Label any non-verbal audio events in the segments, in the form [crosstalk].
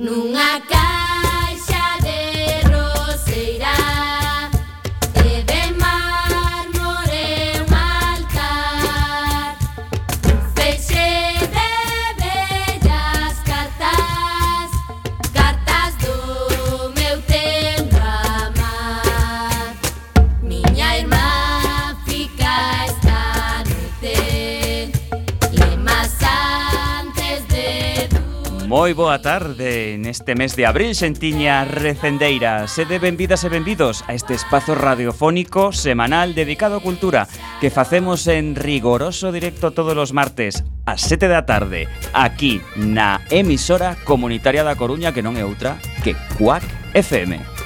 nunha moi boa tarde Neste mes de abril sentiña recendeira. Sede benvidas e benvidos a este espazo radiofónico semanal dedicado a cultura Que facemos en rigoroso directo todos os martes ás 7 da tarde Aquí na emisora comunitaria da Coruña que non é outra que Cuac FM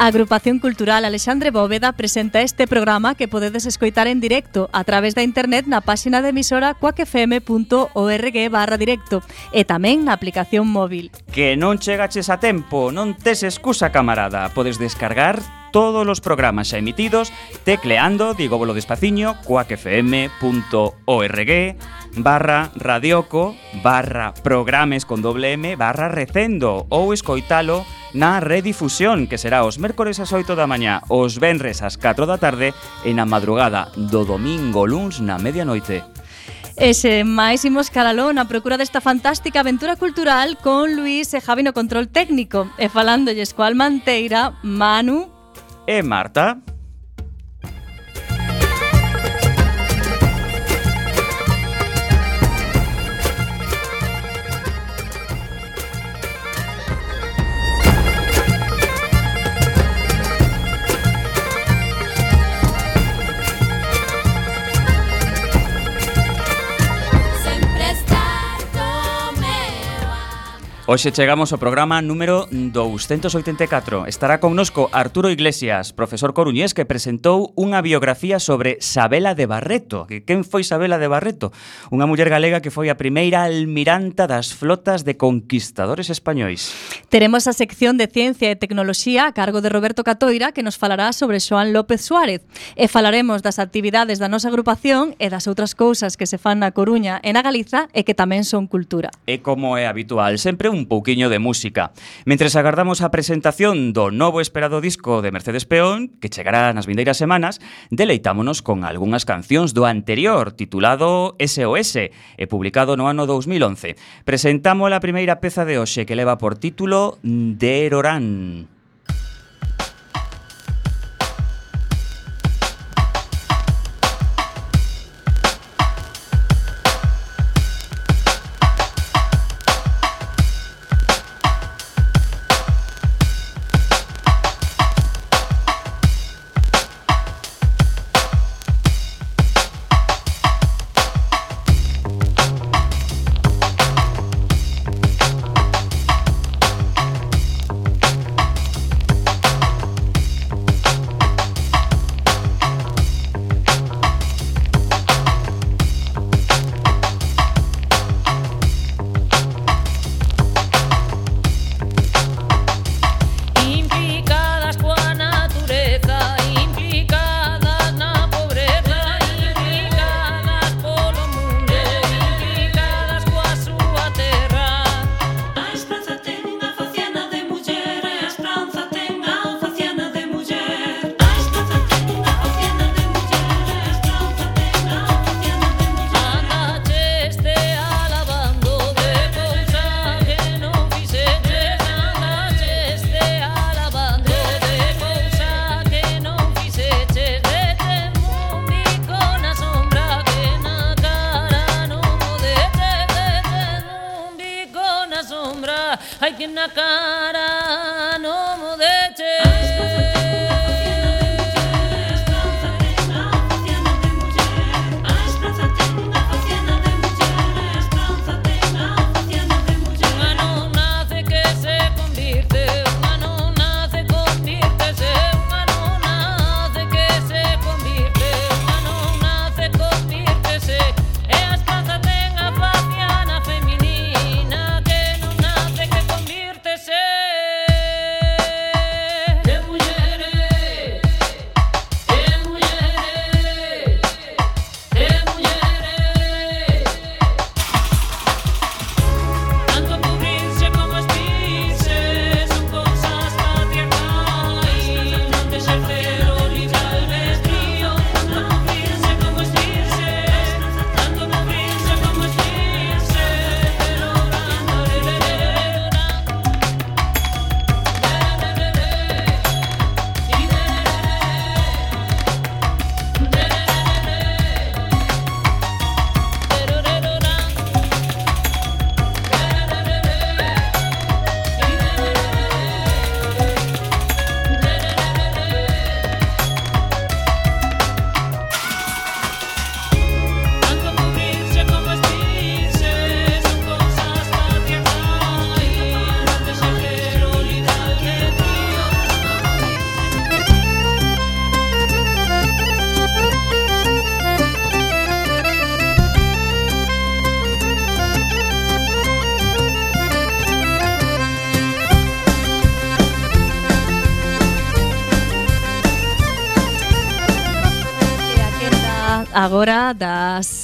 A Agrupación Cultural Alexandre Bóveda presenta este programa que podedes escoitar en directo a través da internet na páxina de emisora coacfm.org barra directo e tamén na aplicación móvil. Que non chegaches a tempo, non tes excusa, camarada. Podes descargar todos los programas xa emitidos tecleando, digo bolo despaciño, cuacfm.org barra radioco barra programes con doble M barra recendo ou escoitalo na redifusión que será os mércores ás 8 da mañá, os venres ás 4 da tarde e na madrugada do domingo luns na medianoite. E sen máis imos caraló na procura desta fantástica aventura cultural con Luís e Javi no control técnico e falándolles coa Almanteira, Manu E Marta, Hoxe chegamos ao programa número 284. Estará connosco Arturo Iglesias, profesor coruñés que presentou unha biografía sobre Sabela de Barreto. Que quen foi Sabela de Barreto? Unha muller galega que foi a primeira almiranta das flotas de conquistadores españois. Teremos a sección de Ciencia e Tecnoloxía a cargo de Roberto Catoira que nos falará sobre Xoán López Suárez e falaremos das actividades da nosa agrupación e das outras cousas que se fan na Coruña e na Galiza e que tamén son cultura. E como é habitual, sempre un un pouquiño de música. Mentres agardamos a presentación do novo esperado disco de Mercedes Peón, que chegará nas vindeiras semanas, deleitámonos con algunhas cancións do anterior, titulado SOS, e publicado no ano 2011. Presentamos a primeira peza de hoxe que leva por título Derorán. Erorán.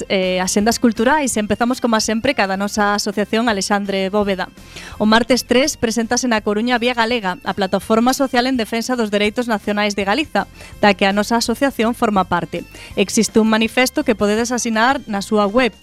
eh, axendas culturais. Empezamos, como sempre, cada nosa asociación Alexandre Bóveda. O martes 3 preséntase na Coruña Vía Galega, a plataforma social en defensa dos dereitos nacionais de Galiza, da que a nosa asociación forma parte. Existe un manifesto que podedes asinar na súa web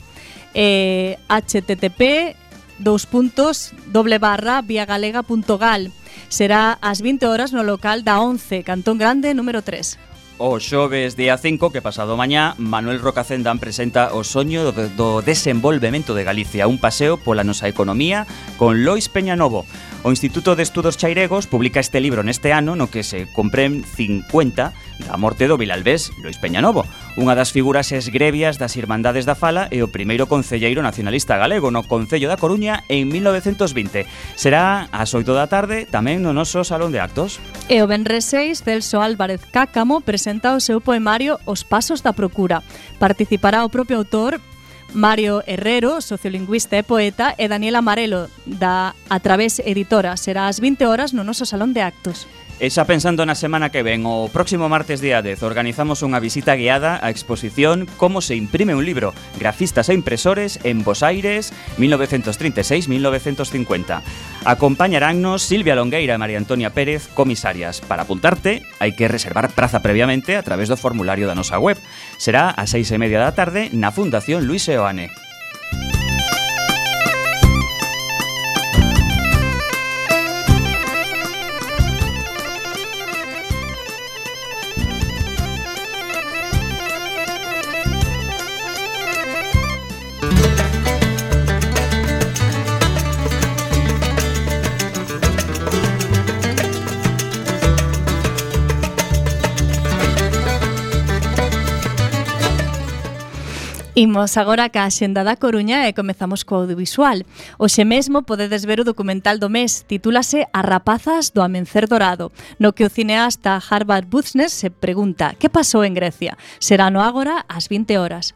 eh, http dous puntos doble barra viagalega.gal Será ás 20 horas no local da 11, Cantón Grande, número 3. O xoves día 5 que pasado mañá Manuel Rocacendán presenta o soño do desenvolvemento de Galicia Un paseo pola nosa economía con Lois Peñanovo. O Instituto de Estudos Chairegos publica este libro neste ano no que se compren 50 da morte do Vilalbés Lois Peñanovo, unha das figuras esgrevias das Irmandades da Fala e o primeiro concelleiro nacionalista galego no Concello da Coruña en 1920. Será ás 8 da tarde tamén no noso Salón de Actos. E o Benres 6, Celso Álvarez Cácamo presenta o seu poemario Os Pasos da Procura. Participará o propio autor Mario Herrero, sociolingüista e poeta, e Daniela Amarelo, da A Través Editora. Será ás 20 horas no noso Salón de Actos. E xa pensando na semana que ven, o próximo martes día 10 organizamos unha visita guiada á exposición Como se imprime un libro, grafistas e impresores en Bos Aires 1936-1950. Acompañarannos Silvia Longueira e María Antonia Pérez, comisarias. Para apuntarte, hai que reservar praza previamente a través do formulario da nosa web. Será a seis e media da tarde na Fundación Luis Seoane. Imos agora ca Xenda da Coruña e comezamos co audiovisual. Oxe mesmo podedes ver o documental do mes, titúlase A rapazas do amencer dorado, no que o cineasta Harvard Butzner se pregunta que pasou en Grecia. Será no agora ás 20 horas.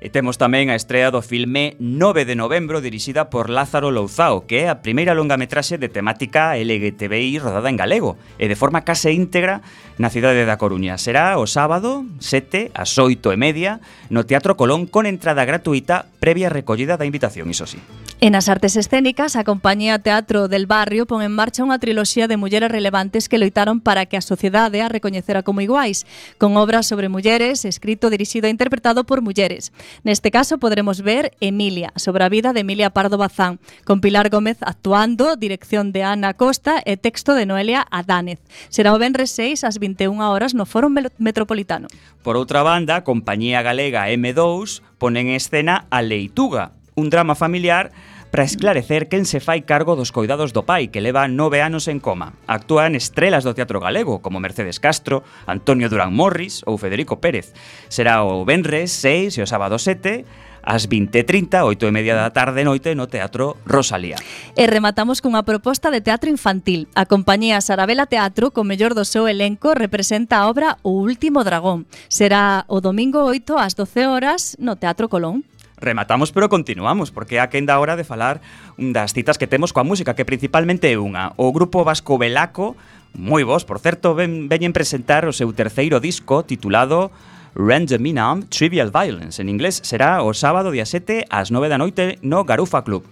E temos tamén a estrea do filme 9 de novembro dirixida por Lázaro Louzao, que é a primeira longametraxe de temática LGTBI rodada en galego e de forma case íntegra na cidade da Coruña. Será o sábado 7 ás 8 e media no Teatro Colón con entrada gratuita previa recollida da invitación, iso sí. En as artes escénicas, a compañía Teatro del Barrio pon en marcha unha triloxía de mulleres relevantes que loitaron para que a sociedade a recoñecera como iguais, con obras sobre mulleres, escrito, dirixido e interpretado por mulleres. Neste caso poderemos ver Emilia, sobre a vida de Emilia Pardo Bazán, con Pilar Gómez actuando, dirección de Ana Costa e texto de Noelia Adánez. Será o Benres 6 ás 21 horas no Foro Metropolitano. Por outra banda, a compañía galega M2 pon en escena A Leituga, un drama familiar para esclarecer quen se fai cargo dos coidados do pai que leva nove anos en coma. Actúan estrelas do teatro galego como Mercedes Castro, Antonio Durán Morris ou Federico Pérez. Será o Benres 6 e o sábado 7 ás 20.30, 8 e media da tarde noite no Teatro Rosalía. E rematamos cunha proposta de teatro infantil. A compañía Sarabela Teatro, co mellor do seu elenco, representa a obra O Último Dragón. Será o domingo 8 ás 12 horas no Teatro Colón rematamos pero continuamos porque é a quenda hora de falar das citas que temos coa música que principalmente é unha. O grupo vasco Belaco moi vos por certo ven, veñen presentar o seu terceiro disco titulado Random Inam Trivial Violence. En inglés será o sábado día 7 ás 9 da noite no Garufa Club.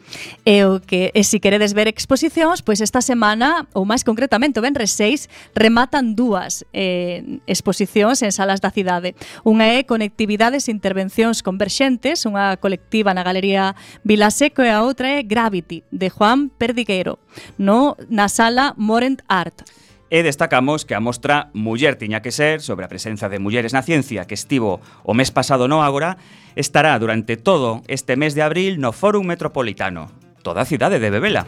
E o que e se queredes ver exposicións, pois esta semana, ou máis concretamente o Benres 6, rematan dúas eh, exposicións en salas da cidade. Unha é Conectividades e Intervencións Converxentes, unha colectiva na Galería Vilaseco e a outra é Gravity, de Juan Perdiguero, no, na sala Morent Art e destacamos que a mostra Muller tiña que ser sobre a presenza de mulleres na ciencia que estivo o mes pasado no agora estará durante todo este mes de abril no Fórum Metropolitano. Toda a cidade de Bebela.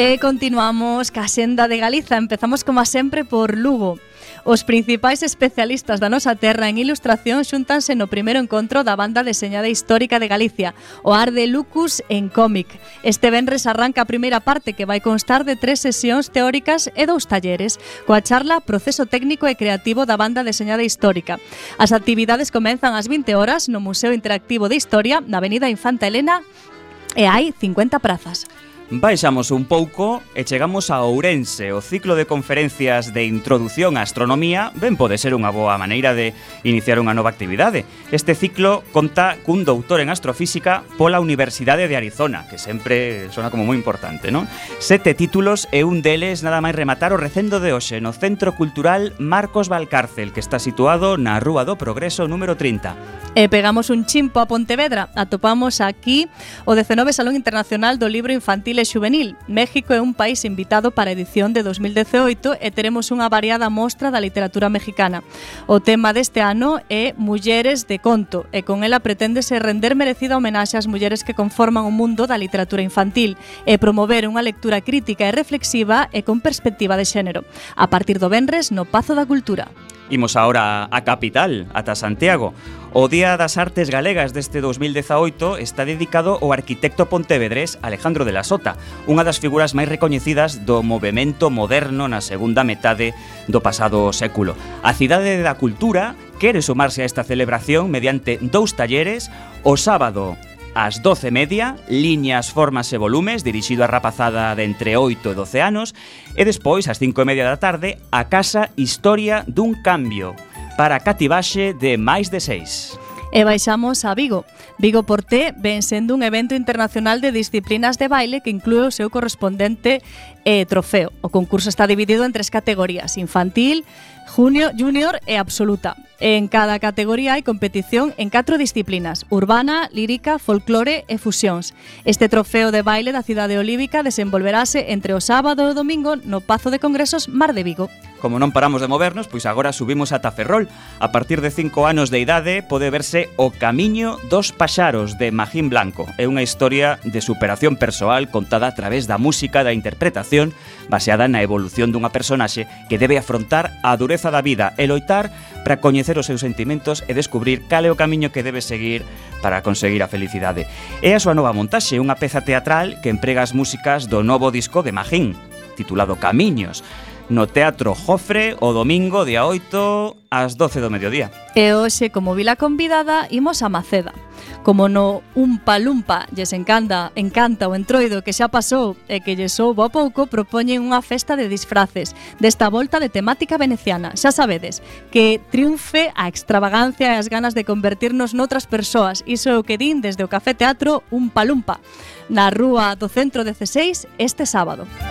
E continuamos ca senda de Galiza. Empezamos, como sempre, por Lugo. Os principais especialistas da nosa terra en ilustración xuntanse no primeiro encontro da banda deseñada histórica de Galicia, o Arde Lucus en cómic. Este venres arranca a primeira parte que vai constar de tres sesións teóricas e dous talleres, coa charla Proceso técnico e creativo da banda deseñada histórica. As actividades comenzan ás 20 horas no Museo Interactivo de Historia, na Avenida Infanta Elena, e hai 50 prazas. Baixamos un pouco e chegamos a Ourense. O ciclo de conferencias de introdución á astronomía ben pode ser unha boa maneira de iniciar unha nova actividade. Este ciclo conta cun doutor en astrofísica pola Universidade de Arizona, que sempre sona como moi importante, non? Sete títulos e un deles nada máis rematar o recendo de hoxe no Centro Cultural Marcos Valcárcel, que está situado na Rúa do Progreso número 30. E pegamos un chimpo a Pontevedra. Atopamos aquí o 19 Salón Internacional do Libro Infantil Chile Xuvenil. México é un país invitado para a edición de 2018 e teremos unha variada mostra da literatura mexicana. O tema deste ano é Mulleres de Conto e con ela preténdese render merecida homenaxe ás mulleres que conforman o mundo da literatura infantil e promover unha lectura crítica e reflexiva e con perspectiva de xénero. A partir do Benres no Pazo da Cultura. Imos ahora a capital, ata Santiago. O Día das Artes Galegas deste 2018 está dedicado ao arquitecto pontevedrés Alejandro de la Sota, unha das figuras máis recoñecidas do movimento moderno na segunda metade do pasado século. A Cidade da Cultura quere sumarse a esta celebración mediante dous talleres o sábado ás 12 media, Liñas, Formas e Volumes, dirixido a rapazada de entre 8 e 12 anos, e despois, ás 5 e media da tarde, a Casa Historia dun Cambio, para cativaxe de máis de 6. E baixamos a Vigo. Vigo Porté ven sendo un evento internacional de disciplinas de baile que inclúe o seu correspondente eh, trofeo. O concurso está dividido en tres categorías, infantil, junio, junior e absoluta. En cada categoría hai competición en catro disciplinas, urbana, lírica, folclore e fusións. Este trofeo de baile da cidade olívica desenvolverase entre o sábado e o domingo no Pazo de Congresos Mar de Vigo. Como non paramos de movernos, pois agora subimos ata Ferrol. A partir de 5 anos de idade pode verse O Camiño dos Paxaros de Magín Blanco. É unha historia de superación persoal contada a través da música da interpretación baseada na evolución dunha personaxe que debe afrontar a dureza da vida e loitar para coñecer os seus sentimentos e descubrir cal é o camiño que debe seguir para conseguir a felicidade. É a súa nova montaxe, unha peza teatral que emprega as músicas do novo disco de Magín, titulado Camiños, no Teatro Jofre o domingo día 8 ás 12 do mediodía. E hoxe, como vila convidada, imos a Maceda. Como no Umpa Lumpa lles encanta, encanta o entroido que xa pasou e que lles soubo a pouco, propoñen unha festa de disfraces desta volta de temática veneciana. Xa sabedes, que triunfe a extravagancia e as ganas de convertirnos noutras persoas. Iso é o que din desde o Café Teatro Umpa Lumpa, na rúa do Centro 16 este sábado. Música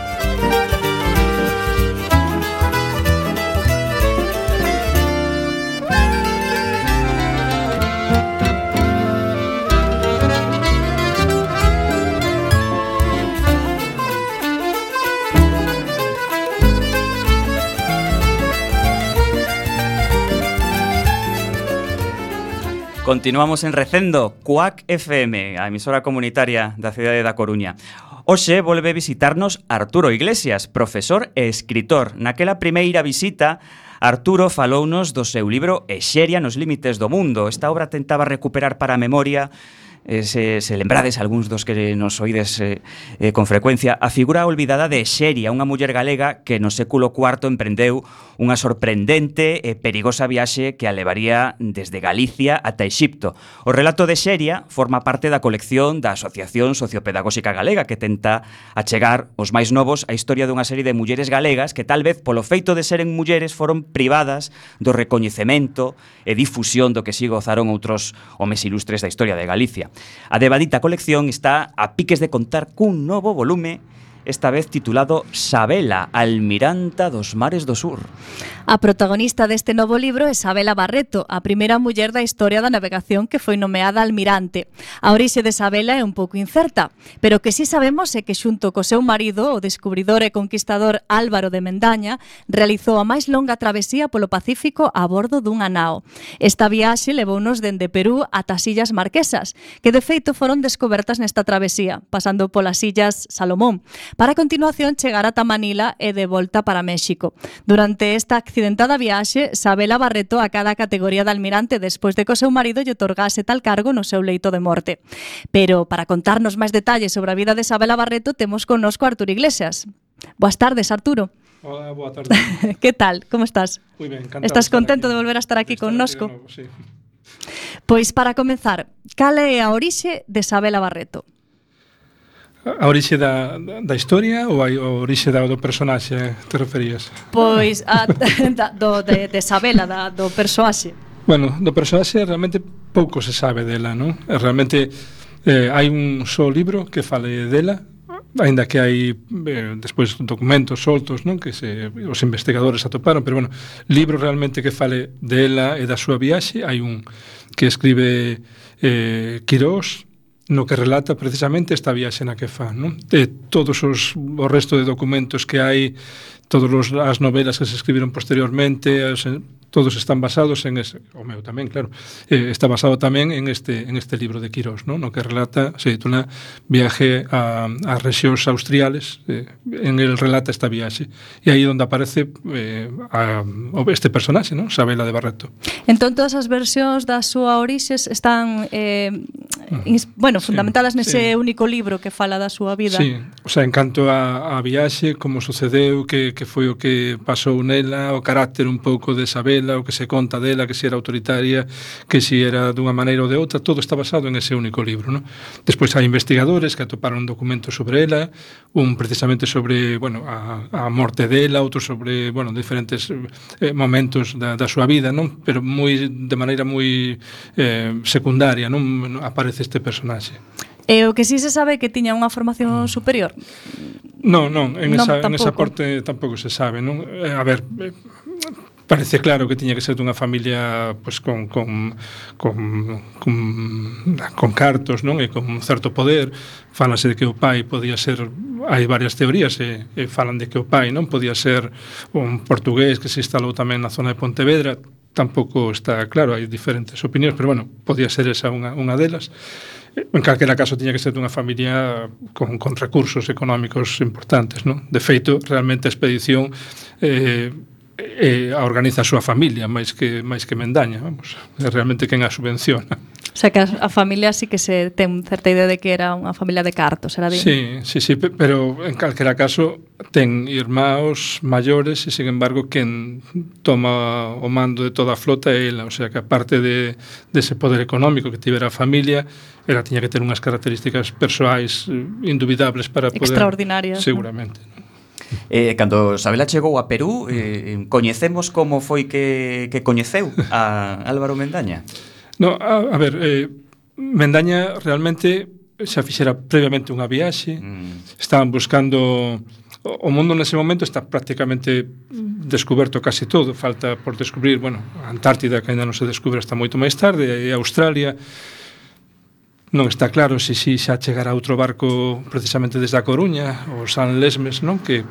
Continuamos en Recendo, CUAC FM, a emisora comunitaria da cidade da Coruña. Hoxe volve visitarnos Arturo Iglesias, profesor e escritor. Naquela primeira visita, Arturo falounos do seu libro Exeria nos límites do mundo. Esta obra tentaba recuperar para a memoria eh, se, se lembrades algúns dos que nos oides eh, eh, con frecuencia, a figura olvidada de Xeria, unha muller galega que no século IV emprendeu unha sorprendente e perigosa viaxe que a levaría desde Galicia ata Exipto. O relato de Xeria forma parte da colección da Asociación Sociopedagóxica Galega que tenta achegar os máis novos a historia dunha serie de mulleres galegas que tal vez polo feito de seren mulleres foron privadas do recoñecemento e difusión do que sigo gozaron outros homes ilustres da historia de Galicia. A devadita colección está a piques de contar cun novo volume esta vez titulado Sabela, Almiranta dos Mares do Sur. A protagonista deste novo libro é Isabela Barreto, a primeira muller da historia da navegación que foi nomeada almirante. A orixe de Isabela é un pouco incerta, pero o que sí sabemos é que xunto co seu marido, o descubridor e conquistador Álvaro de Mendaña, realizou a máis longa travesía polo Pacífico a bordo dunha nao. Esta viaxe levounos dende Perú ata as Illas Marquesas, que de feito foron descobertas nesta travesía, pasando polas Illas Salomón, para a continuación chegar ata Manila e de volta para México. Durante esta acción accidentada viaxe, Sabela Barreto a cada categoría de almirante despois de que o seu marido lle otorgase tal cargo no seu leito de morte. Pero para contarnos máis detalles sobre a vida de Sabela Barreto temos connosco a Arturo Iglesias. Boas tardes, Arturo. Hola, boa tarde. [laughs] que tal? Como estás? Moi ben, encantado. Estás contento aquí. de volver a estar aquí connosco? Sí. Pois para comenzar, cal é a orixe de Sabela Barreto? A orixe da, da historia ou a orixe da, do personaxe te referías? Pois a, [laughs] da, do, de, de Sabela, da, do personaxe. Bueno, do personaxe realmente pouco se sabe dela, non? Realmente eh, hai un só libro que fale dela, aínda que hai eh, despois documentos soltos, non, que se os investigadores atoparon, pero bueno, libro realmente que fale dela e da súa viaxe, hai un que escribe eh Quirós, no que relata precisamente esta viaxe na que fan. Non? De todos os, o resto de documentos que hai todas as novelas que se escribiron posteriormente, as, eh, todos están basados en ese, o meu tamén, claro, eh, está basado tamén en este, en este libro de Quirós, ¿no? no que relata, se titula Viaje a, a rexións austriales, eh, en el relata esta viaxe, e aí onde aparece eh, a, este personaxe, ¿no? Sabela de Barreto. Entón, todas as versións da súa orixes están, eh, ah, ins, bueno, fundamentadas sí, nese sí. único libro que fala da súa vida. Sí, o sea, en canto a, a viaxe, como sucedeu, que, que foi o que pasou nela, o carácter un pouco de Isabela, o que se conta dela, que se era autoritaria, que se era dunha maneira ou de outra, todo está basado en ese único libro, non? Despois hai investigadores que atoparon un documento sobre ela, un precisamente sobre, bueno, a, a morte dela, outro sobre, bueno, diferentes eh, momentos da, da súa vida, non? Pero moi de maneira moi eh, secundaria, non aparece este personaxe. E o que si sí se sabe que tiña unha formación superior? Non, non, en, non, esa, tampouco. en esa parte tampouco se sabe. Non? Eh, a ver, eh, parece claro que tiña que ser dunha familia pois, con, con, con, con, con cartos non e con un certo poder falase de que o pai podía ser hai varias teorías e, e falan de que o pai non podía ser un portugués que se instalou tamén na zona de Pontevedra tampouco está claro, hai diferentes opinións pero bueno, podía ser esa unha, unha delas En calquera caso, tiña que ser dunha familia con, con recursos económicos importantes, non? De feito, realmente a expedición eh, eh, a organiza a súa familia máis que máis que Mendaña, vamos. É realmente quen a subvenciona. O sea que a familia sí que se ten certa idea de que era unha familia de cartos, era bien? Sí, sí, sí, pero en calquera caso ten irmãos maiores e, sin embargo, quen toma o mando de toda a flota é ela, o sea que aparte de, de ese poder económico que tivera a familia, ela tiña que ter unhas características persoais eh, indubidables para poder... Extraordinarias. Seguramente. ¿no? Eh, cando Sabela chegou a Perú, eh, coñecemos como foi que, que coñeceu a Álvaro Mendaña? No, a, a ver, eh, Mendaña realmente xa fixera previamente unha viaxe, mm. estaban buscando o mundo nese momento está prácticamente descoberto case todo, falta por descubrir, bueno, a Antártida que ainda non se descubre hasta moito máis tarde, e Australia, Non está claro se si xa chegará outro barco precisamente desde a Coruña, o San Lesmes, non? Que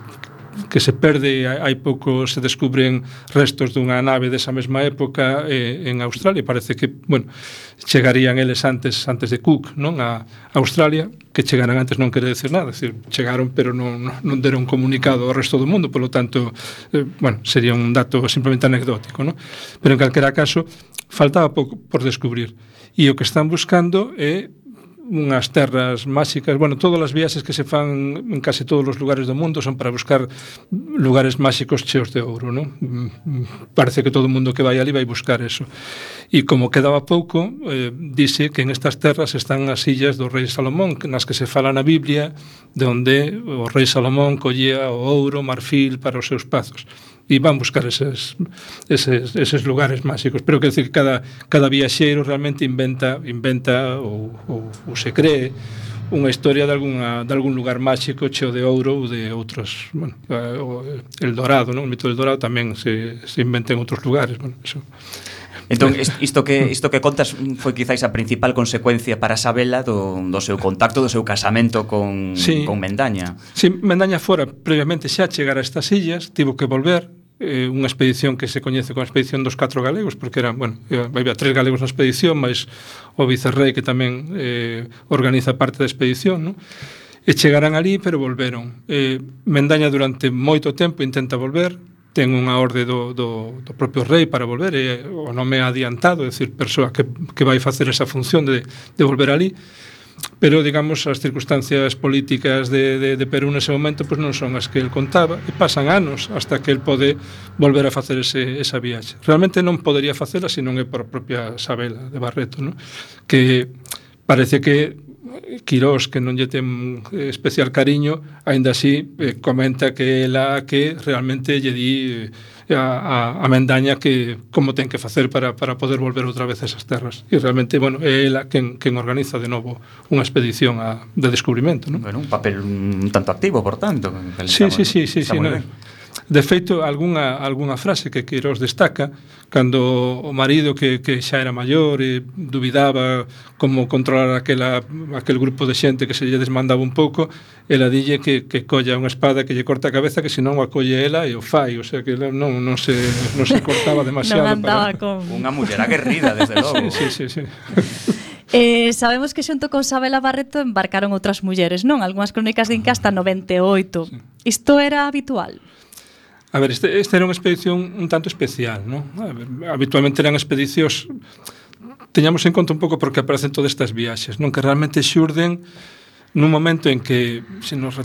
que se perde hai pouco se descubren restos dunha nave desa mesma época eh, en Australia, parece que, bueno, chegarían eles antes antes de Cook, non, a Australia, que chegaran antes non quere decir nada, decir, chegaron pero non, non deron comunicado ao resto do mundo, polo tanto, eh, bueno, sería un dato simplemente anecdótico, non? Pero en calquera caso, faltaba pouco por descubrir. E o que están buscando é unhas terras máxicas, bueno, todas as viaxes que se fan en case todos os lugares do mundo son para buscar lugares máxicos cheos de ouro, non? Parece que todo o mundo que vai ali vai buscar eso. E como quedaba pouco, eh, dice que en estas terras están as illas do rei Salomón, nas que se fala na Biblia, de onde o rei Salomón collía o ouro, marfil para os seus pazos e van buscar eses, eses, eses lugares máxicos. Pero quer dizer que cada, cada viaxeiro realmente inventa inventa ou, ou, ou se cree unha historia de, alguna, de algún lugar máxico cheo de ouro ou de outros bueno, eh, el Dorado, non? o mito del Dorado tamén se, se inventa en outros lugares bueno, eso. Entón, isto que isto que contas foi quizáis a principal consecuencia para Sabela do, do seu contacto, do seu casamento con, sí. con Mendaña. Sí, Mendaña fora previamente xa chegar a estas illas, tivo que volver, eh, unha expedición que se coñece como a expedición dos catro galegos, porque eran, bueno, había tres galegos na expedición, máis o vicerrei que tamén eh, organiza parte da expedición, non? E chegarán ali, pero volveron. Eh, Mendaña durante moito tempo intenta volver, ten unha orde do, do, do propio rei para volver, e o nome é adiantado, é dicir, persoa que, que vai facer esa función de, de volver ali, pero digamos as circunstancias políticas de, de, de Perú nese momento pois non son as que el contaba e pasan anos hasta que el pode volver a facer ese, esa viaxe. Realmente non podería facela se non é por propia Sabela de Barreto, non? que parece que Quirós, que non lle ten especial cariño, aínda así eh, comenta que ela que realmente lle di eh, a, a, a Mendaña que como ten que facer para, para poder volver outra vez a esas terras. E realmente, bueno, é ela quen, quen organiza de novo unha expedición a, de descubrimento, non? Bueno, un papel un tanto activo, por tanto. Sí, sí, sí, sí, sí, sí, no, De feito, algunha, algunha frase que Quirós destaca, cando o marido que, que xa era maior e dubidaba como controlar aquela, aquel grupo de xente que se lle desmandaba un pouco, ela dille que, que colla unha espada que lle corta a cabeza que senón a colle ela e o fai, o sea que ela non, non, se, non se cortaba [laughs] demasiado. non andaba para... con... Unha muller aguerrida, desde [laughs] logo. sí, sí, sí. sí. Eh, sabemos que xunto con Sabela Barreto embarcaron outras mulleres, non? Algúnas crónicas de Inca hasta 98. Sí. Isto era habitual? A ver, este, esta era unha expedición un tanto especial, non? A ver, habitualmente eran expedicións teñamos en conta un pouco porque aparecen todas estas viaxes, non que realmente xurden nun momento en que se nos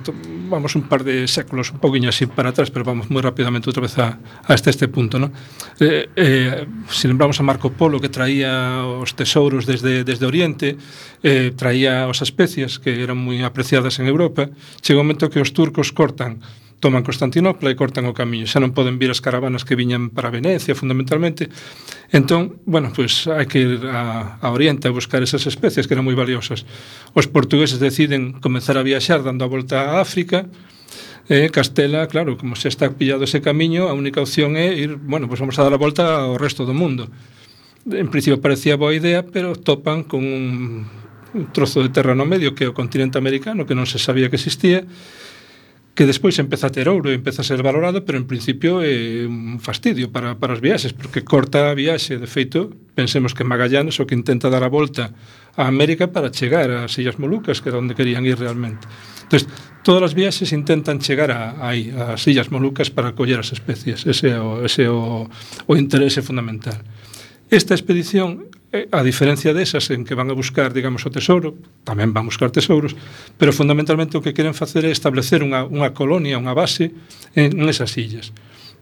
vamos un par de séculos un poquinho así para atrás, pero vamos moi rapidamente outra vez a, hasta este punto, non? Eh, eh, se lembramos a Marco Polo que traía os tesouros desde, desde Oriente, eh, traía as especias que eran moi apreciadas en Europa, chega un momento que os turcos cortan toman Constantinopla e cortan o camiño. Xa non poden vir as caravanas que viñan para Venecia, fundamentalmente. Entón, bueno, pois hai que ir a, a Oriente a buscar esas especies que eran moi valiosas. Os portugueses deciden comenzar a viaxar dando a volta a África, eh, Castela, claro, como se está pillado ese camiño, a única opción é ir, bueno, pois vamos a dar a volta ao resto do mundo. En principio parecía boa idea, pero topan con un, un trozo de terra no medio que é o continente americano, que non se sabía que existía, que despois empeza a ter ouro e empeza a ser valorado, pero en principio é un fastidio para, para as viaxes, porque corta a viaxe, de feito, pensemos que Magallanes o que intenta dar a volta a América para chegar ás Illas Molucas, que era onde querían ir realmente. Entón, todas as viaxes intentan chegar a, a, aí, ás Illas Molucas para coller as especies. Ese é o, ese é o, o interese fundamental. Esta expedición Eh, a diferencia desas en que van a buscar, digamos, o tesouro, tamén van a buscar tesouros, pero fundamentalmente o que queren facer é establecer unha, unha colonia, unha base eh, en, esas illas.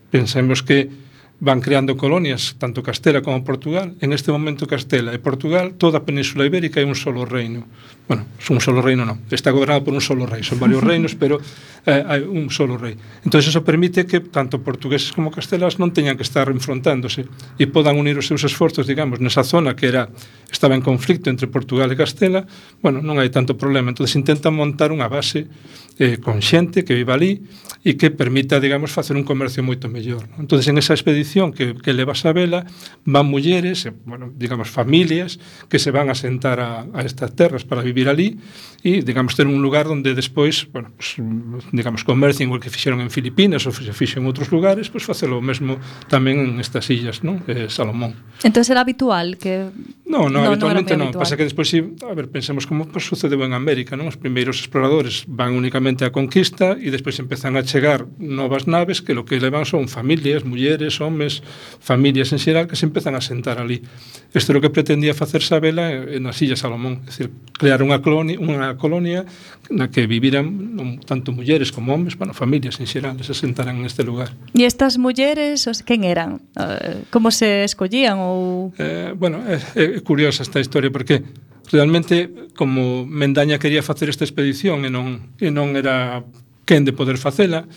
Pensemos que van creando colonias, tanto Castela como Portugal. En este momento Castela e Portugal, toda a península ibérica é un solo reino. Bueno, un solo reino non, está gobernado por un solo rei, son varios [laughs] reinos, pero eh, hai un solo rei. Entón, eso permite que tanto portugueses como castelas non teñan que estar enfrontándose e podan unir os seus esforzos, digamos, nesa zona que era estaba en conflicto entre Portugal e Castela, bueno, non hai tanto problema. Entón, intentan montar unha base eh, con xente que viva ali e que permita, digamos, facer un comercio moito mellor. Non? Entón, en esa expedición que, que leva a vela, van mulleres, bueno, digamos, familias que se van a sentar a, a estas terras para vivir ali e, digamos, ter un lugar onde despois, bueno, pues, digamos, comercio igual que fixeron en Filipinas ou se fixen en outros lugares, pois pues, facelo o mesmo tamén en estas illas, non? Eh, Salomón. Entón, era habitual que... No, no, no habitualmente non. No. Habitual. Pasa que despois, sí, a ver, pensemos como pues, sucedeu en América, non? Os primeiros exploradores van únicamente finalmente a conquista e despois empezan a chegar novas naves que lo que levan son familias, mulleres, homes, familias en xeral que se empezan a sentar ali. Isto é o que pretendía facer Sabela en as Illas Salomón, é dicir, crear unha colonia, unha colonia na que viviran tanto mulleres como homes, bueno, familias en xeral, se sentaran neste lugar. E estas mulleres, os quen eran? Eh, como se escollían ou Eh, bueno, é, é curiosa esta historia porque Realmente, como Mendaña quería facer esta expedición e non, e non era quen de poder facela,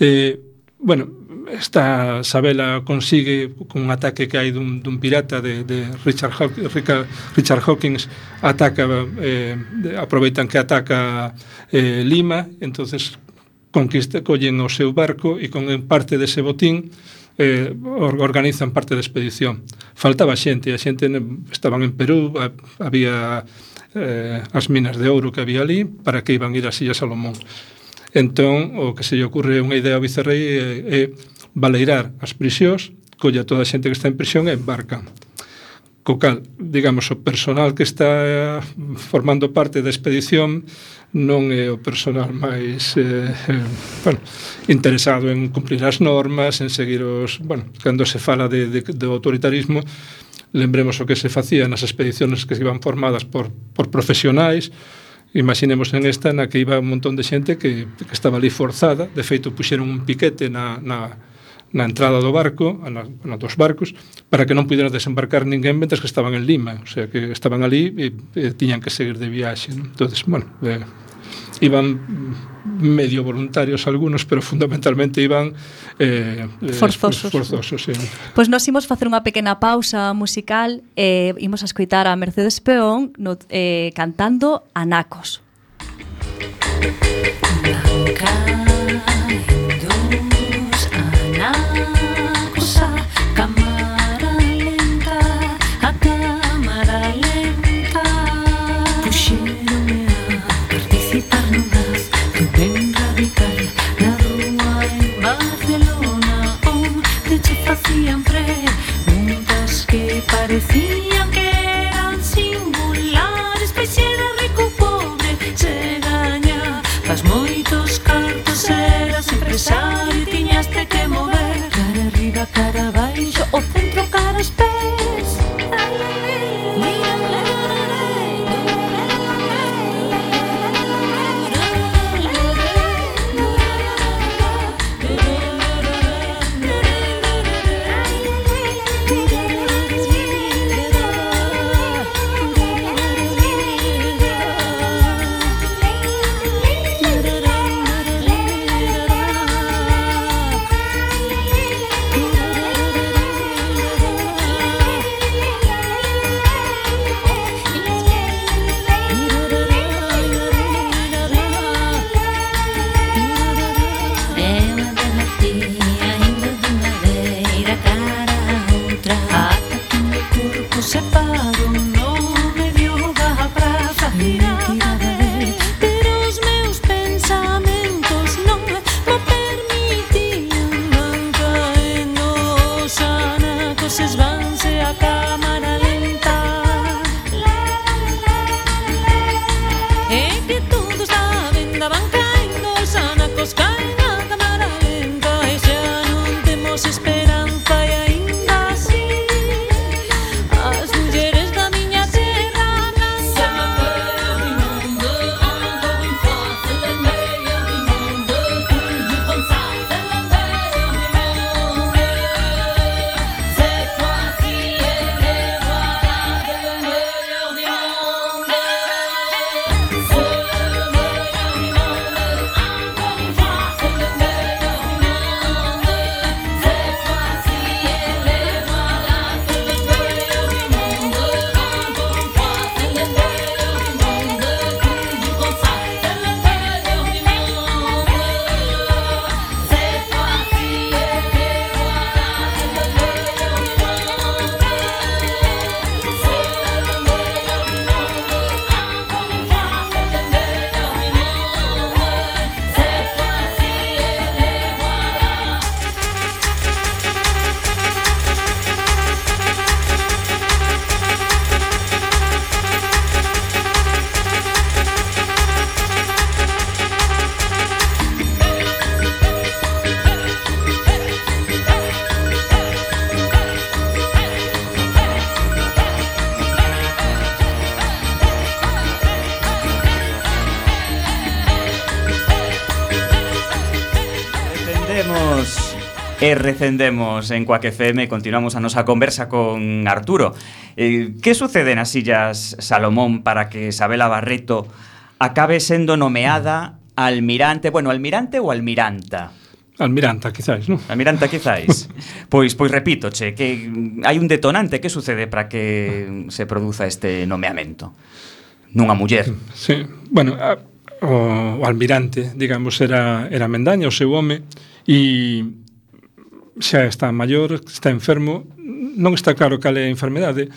eh, bueno, esta Sabela consigue con un ataque que hai dun, dun pirata de, de Richard, Haw Richard, Richard Hawkins ataca eh, aproveitan que ataca eh, Lima entonces conquista, collen o seu barco e con parte dese botín eh, organizan parte da expedición. Faltaba xente, a xente estaban en Perú, había eh, as minas de ouro que había ali, para que iban ir a Silla Salomón. Entón, o que se lle ocurre unha idea ao vicerrei é, é baleirar as prisións, colla toda a xente que está en prisión e embarcan. Co cal, digamos, o personal que está eh, formando parte da expedición non é o personal máis eh, eh, bueno, interesado en cumprir as normas, en seguir os... Bueno, cando se fala de, de, de autoritarismo, lembremos o que se facía nas expediciones que se iban formadas por, por profesionais, imaginemos en esta na que iba un montón de xente que, que estaba ali forzada, de feito puxeron un piquete na, na, na entrada do barco, na, na dos barcos, para que non pudera desembarcar ninguén mentres que estaban en Lima, o sea, que estaban ali e, e tiñan que seguir de viaxe. Non? Entonces, bueno, eh, iban medio voluntarios algunos, pero [laughs] fundamentalmente iban eh, eh forzosos. forzosos sí. Pois nos nós imos facer unha pequena pausa musical e eh, imos a escoitar a Mercedes Peón no, eh, cantando Anacos. Anacos. buscando. recendemos en Coac FM e continuamos a nosa conversa con Arturo. Eh, que sucede nas Illas Salomón para que Isabela Barreto acabe sendo nomeada almirante, bueno, almirante ou almiranta? Almiranta, quizáis, non? Almiranta, quizáis. [laughs] pois, pois repito, che, que hai un detonante que sucede para que se produza este nomeamento nunha muller. Sí, bueno, a, o, o almirante, digamos, era, era Mendaña, o seu home, e xa está maior, está enfermo, non está claro cal é a enfermedade,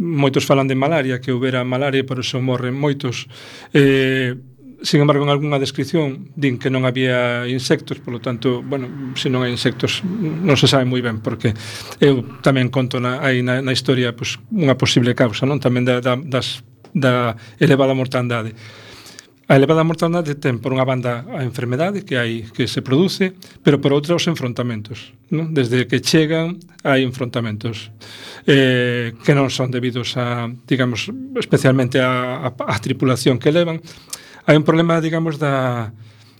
moitos falan de malaria, que houbera malaria, por iso morren moitos. Eh, sin embargo, en algunha descripción din que non había insectos, polo tanto, bueno, se non hai insectos non se sabe moi ben, porque eu tamén conto na, aí na, na historia pues, unha posible causa, non? Tamén da, da, das, da elevada mortandade. A elevada mortandade ten por unha banda a enfermedade que hai que se produce, pero por outra os enfrontamentos, non? Desde que chegan hai enfrontamentos eh, que non son debidos a, digamos, especialmente a, a, a tripulación que levan. Hai un problema, digamos, da,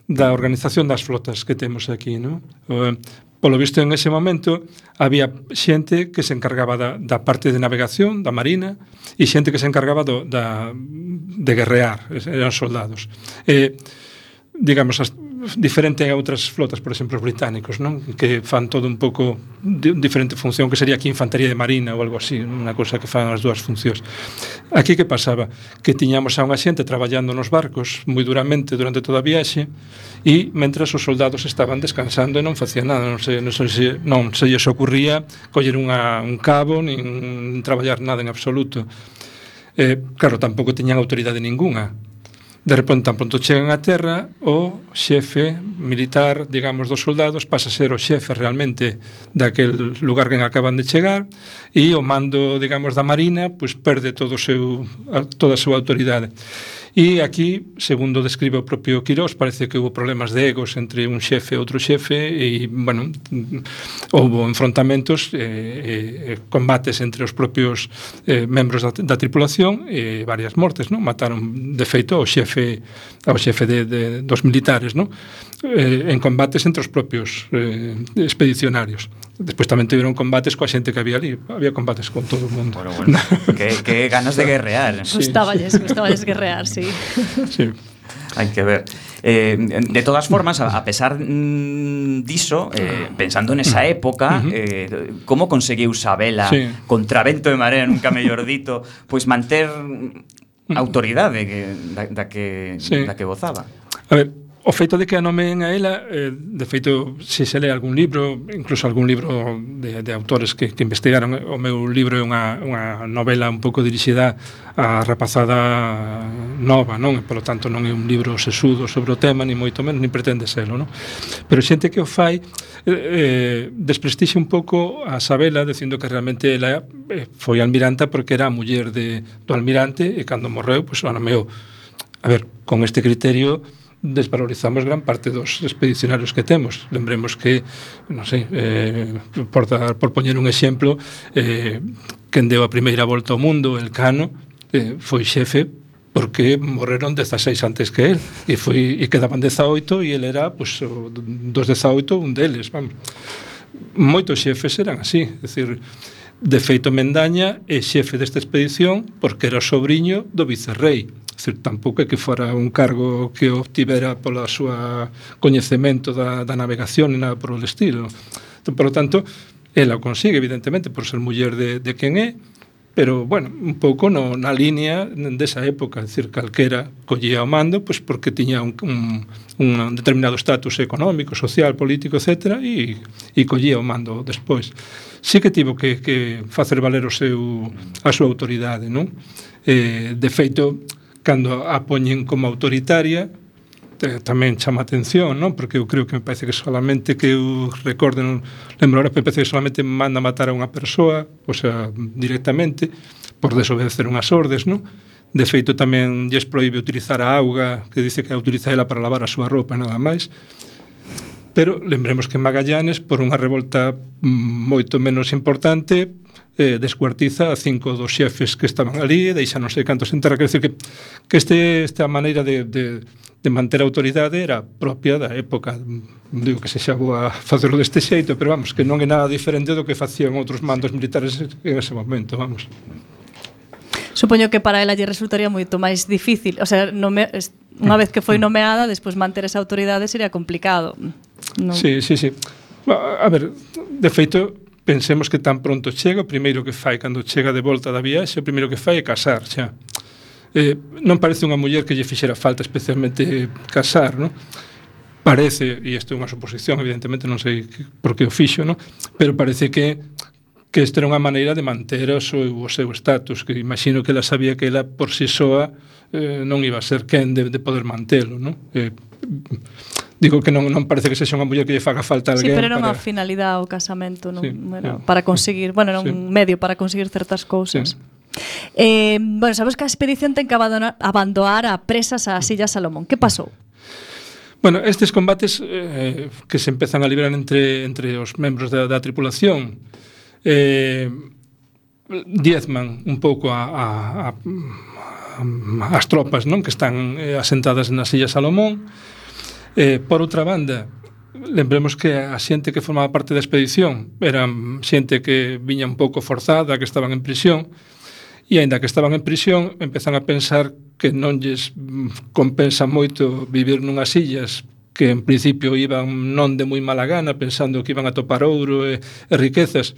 da organización das flotas que temos aquí, non? Polo visto, en ese momento, había xente que se encargaba da, da parte de navegación, da marina, e xente que se encargaba do, da, de guerrear, eran soldados. Eh, digamos, as, diferente a outras flotas, por exemplo, os británicos, non? Que fan todo un pouco de, diferente función, que sería aquí infantaría de marina ou algo así, unha cousa que fan as dúas funcións. Aquí que pasaba? Que tiñamos a unha xente traballando nos barcos moi duramente durante toda a viaxe e mentras os soldados estaban descansando e non facían nada, non se, non se, non se lles ocurría coller unha, un cabo, nin traballar nada en absoluto. Eh, claro, tampouco tiñan autoridade ningunha De repente, tan pronto chegan a terra, o xefe militar, digamos, dos soldados, pasa a ser o xefe realmente daquel lugar que acaban de chegar, e o mando, digamos, da Marina, pois perde todo o seu, toda a súa autoridade. E aquí, segundo describe o propio Quirós, parece que houve problemas de egos entre un xefe e outro xefe e, bueno, houve enfrontamentos e, eh, e combates entre os propios eh, membros da, da tripulación e varias mortes, non? Mataron, de feito, ao xefe ao xefe de, de, dos militares, non? Eh, en combates entre os propios eh, expedicionarios. Despois tamén tiveron combates coa xente que había ali, había combates con todo o mundo. Bueno, bueno, [laughs] que, que ganas de guerrear. ¿eh? Sí. Gustáballes, gustáballes guerrear, sí. Sí. Hai que ver. Eh, de todas formas, a pesar mm, diso, eh, pensando nesa época, eh, como conseguiu Sabela, sí. contra vento e marea, nunca mellor dito, pois pues manter mm. autoridade que, da, da, que, sí. da que gozaba? A ver, O feito de que a nomen a ela, eh, de feito, se se lee algún libro, incluso algún libro de, de autores que, que investigaron, o meu libro é unha, unha novela un pouco dirixida a rapazada nova, non? E, polo tanto, non é un libro sesudo sobre o tema, ni moito menos, ni pretende serlo, non? Pero xente que o fai eh, eh desprestixe un pouco a Sabela, dicindo que realmente ela eh, foi almiranta porque era a muller de, do almirante e cando morreu, pois, pues, o nomeou. A ver, con este criterio, desvalorizamos gran parte dos expedicionarios que temos. Lembremos que, non sei, eh, por, dar, por poñer un exemplo, eh, quen deu a primeira volta ao mundo, el Cano, eh, foi xefe porque morreron 16 antes que él e foi e quedaban 18 e el era pois, pues, dos 18 un deles vamos. moitos xefes eran así é dicir, de feito Mendaña é xefe desta expedición porque era o sobrinho do vicerrei Dizer, tampouco é que fora un cargo que obtivera pola súa coñecemento da, da navegación e nada por o estilo. Entón, por lo tanto, ela o consigue, evidentemente, por ser muller de, de quen é, pero, bueno, un pouco no, na línea desa época, decir, calquera collía o mando, pois porque tiña un, un, un determinado status económico, social, político, etc., e, e collía o mando despois. Sí que tivo que, que facer valer o seu, a súa autoridade, non? Eh, de feito, cando a poñen como autoritaria tamén chama atención, non? Porque eu creo que me parece que solamente que eu recorden, lembro ahora, me parece que solamente manda matar a unha persoa, o sea, directamente, por desobedecer unhas ordes, non? De feito, tamén lles proíbe utilizar a auga, que dice que a utiliza ela para lavar a súa roupa e nada máis. Pero lembremos que Magallanes, por unha revolta mm, moito menos importante, eh, descuartiza a cinco dos xefes que estaban ali, deixa non sei cantos en terra, quer dizer que, que este, esta maneira de, de, de manter a autoridade era propia da época digo que se xa vou a facerlo deste xeito pero vamos, que non é nada diferente do que facían outros mandos militares en ese momento vamos Supoño que para ela lle resultaría moito máis difícil, o sea, nome, unha vez que foi nomeada, despois manter esa autoridade sería complicado. Non? Sí, sí, sí. A ver, de feito, pensemos que tan pronto chega, o primeiro que fai cando chega de volta da viaxe, o primeiro que fai é casar xa. Eh, non parece unha muller que lle fixera falta especialmente casar, non? Parece, e isto é unha suposición, evidentemente non sei por que o fixo, non? Pero parece que que isto era unha maneira de manter o seu, o seu status, que imagino que ela sabía que ela por si sí soa eh, non iba a ser quen de, de poder mantelo, non? Eh, Digo que non, non parece que sexa unha muller que lle faga falta alguén. Sí, pero era unha para... finalidade o casamento, non, sí, era, yeah. para conseguir, bueno, era un medio para conseguir certas cousas. Sí. Eh, bueno, sabes que a expedición ten que abandonar, abandonar a presas a Silla Salomón. Que pasou? Bueno, estes combates eh, que se empezan a librar entre, entre os membros da, da tripulación eh, diezman un pouco a, a, a, a as tropas non que están eh, asentadas na Silla Salomón Eh, por outra banda, lembremos que a xente que formaba parte da expedición eran xente que viña un pouco forzada, que estaban en prisión, e aínda que estaban en prisión, empezan a pensar que non lles mm, compensa moito vivir nunhas illas que en principio iban non de moi mala gana, pensando que iban a topar ouro e, e riquezas.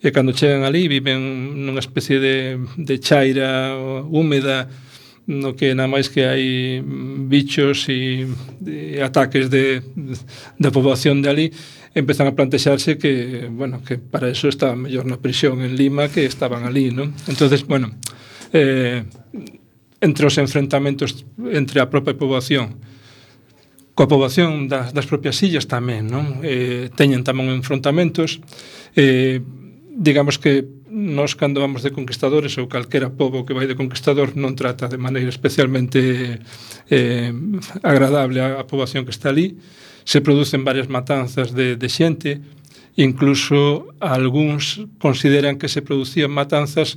E cando chegan ali viven nunha especie de, de chaira húmeda, no que nada máis que hai mm, bichos e, e ataques de, da poboación de ali empezan a plantexarse que, bueno, que para eso está mellor na prisión en Lima que estaban ali, non? Entonces, bueno, eh, entre os enfrentamentos entre a propia poboación coa poboación das, das propias illas tamén, non? Eh, teñen tamén enfrontamentos, eh, digamos que nós cando vamos de conquistadores ou calquera pobo que vai de conquistador non trata de maneira especialmente eh, agradable a, a poboación que está ali se producen varias matanzas de, de xente incluso algúns consideran que se producían matanzas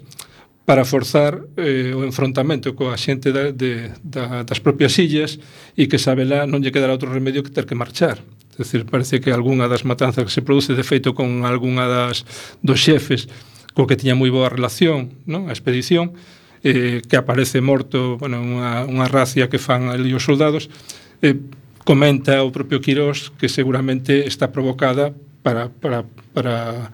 para forzar eh, o enfrontamento coa xente da, de, da, das propias illas e que sabela non lle quedará outro remedio que ter que marchar. É dicir, parece que algunha das matanzas que se produce, de feito, con algunha das dos xefes co que tiña moi boa relación, non? A expedición, eh, que aparece morto, bueno, unha, unha racia que fan ali os soldados, eh, comenta o propio Quirós que seguramente está provocada para, para, para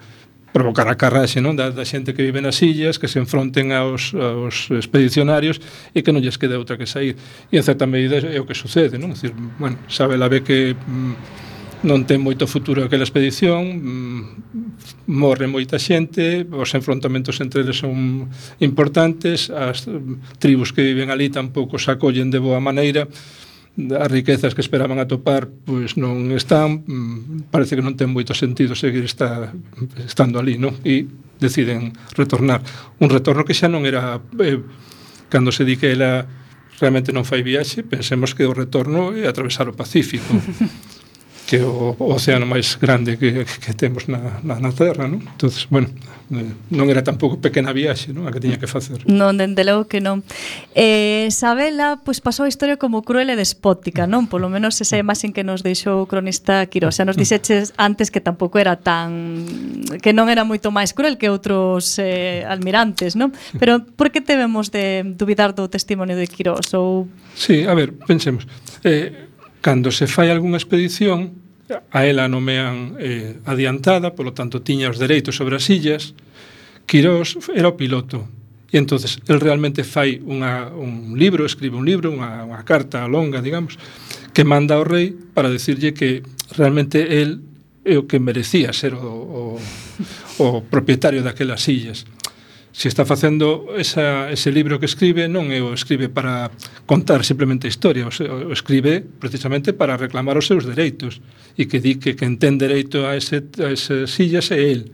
provocar a carraxe non? Da, da xente que vive nas illas, que se enfronten aos, aos expedicionarios e que non lles quede outra que sair. E en certa medida é o que sucede, non? É Decir, bueno, sabe la ve que... Mm, non ten moito futuro aquela expedición, mm, morre moita xente, os enfrontamentos entre eles son importantes, as tribus que viven ali tampouco se acollen de boa maneira, as riquezas que esperaban atopar pois non están, mm, parece que non ten moito sentido seguir esta, estando ali, non? E deciden retornar. Un retorno que xa non era eh, cando se di que ela realmente non fai viaxe, pensemos que o retorno é atravesar o Pacífico. [laughs] que é o, o océano máis grande que, que temos na, na, na Terra, non? Entón, bueno, eh, non era tampouco pequena viaxe, non? A que tiña que facer. Non, dende logo que non. Eh, Sabela, pois pasou a historia como cruel e despótica, non? Polo menos esa imaxen que nos deixou o cronista Quirós. Xa nos dixeches antes que tampouco era tan... que non era moito máis cruel que outros eh, almirantes, non? Pero por que debemos de dubidar do testimonio de Quirós? Ou... Sí, a ver, pensemos. Eh, cando se fai algunha expedición, a ela nomean eh, adiantada, polo tanto tiña os dereitos sobre as illas, Quirós era o piloto, E entonces el realmente fai unha, un libro, escribe un libro, unha, unha carta longa, digamos, que manda ao rei para decirlle que realmente el é o que merecía ser o, o, o propietario daquelas illas se está facendo esa, ese libro que escribe non é o escribe para contar simplemente historia, o, o escribe precisamente para reclamar os seus dereitos e que di que quen ten dereito a, ese, a ese sillas é el.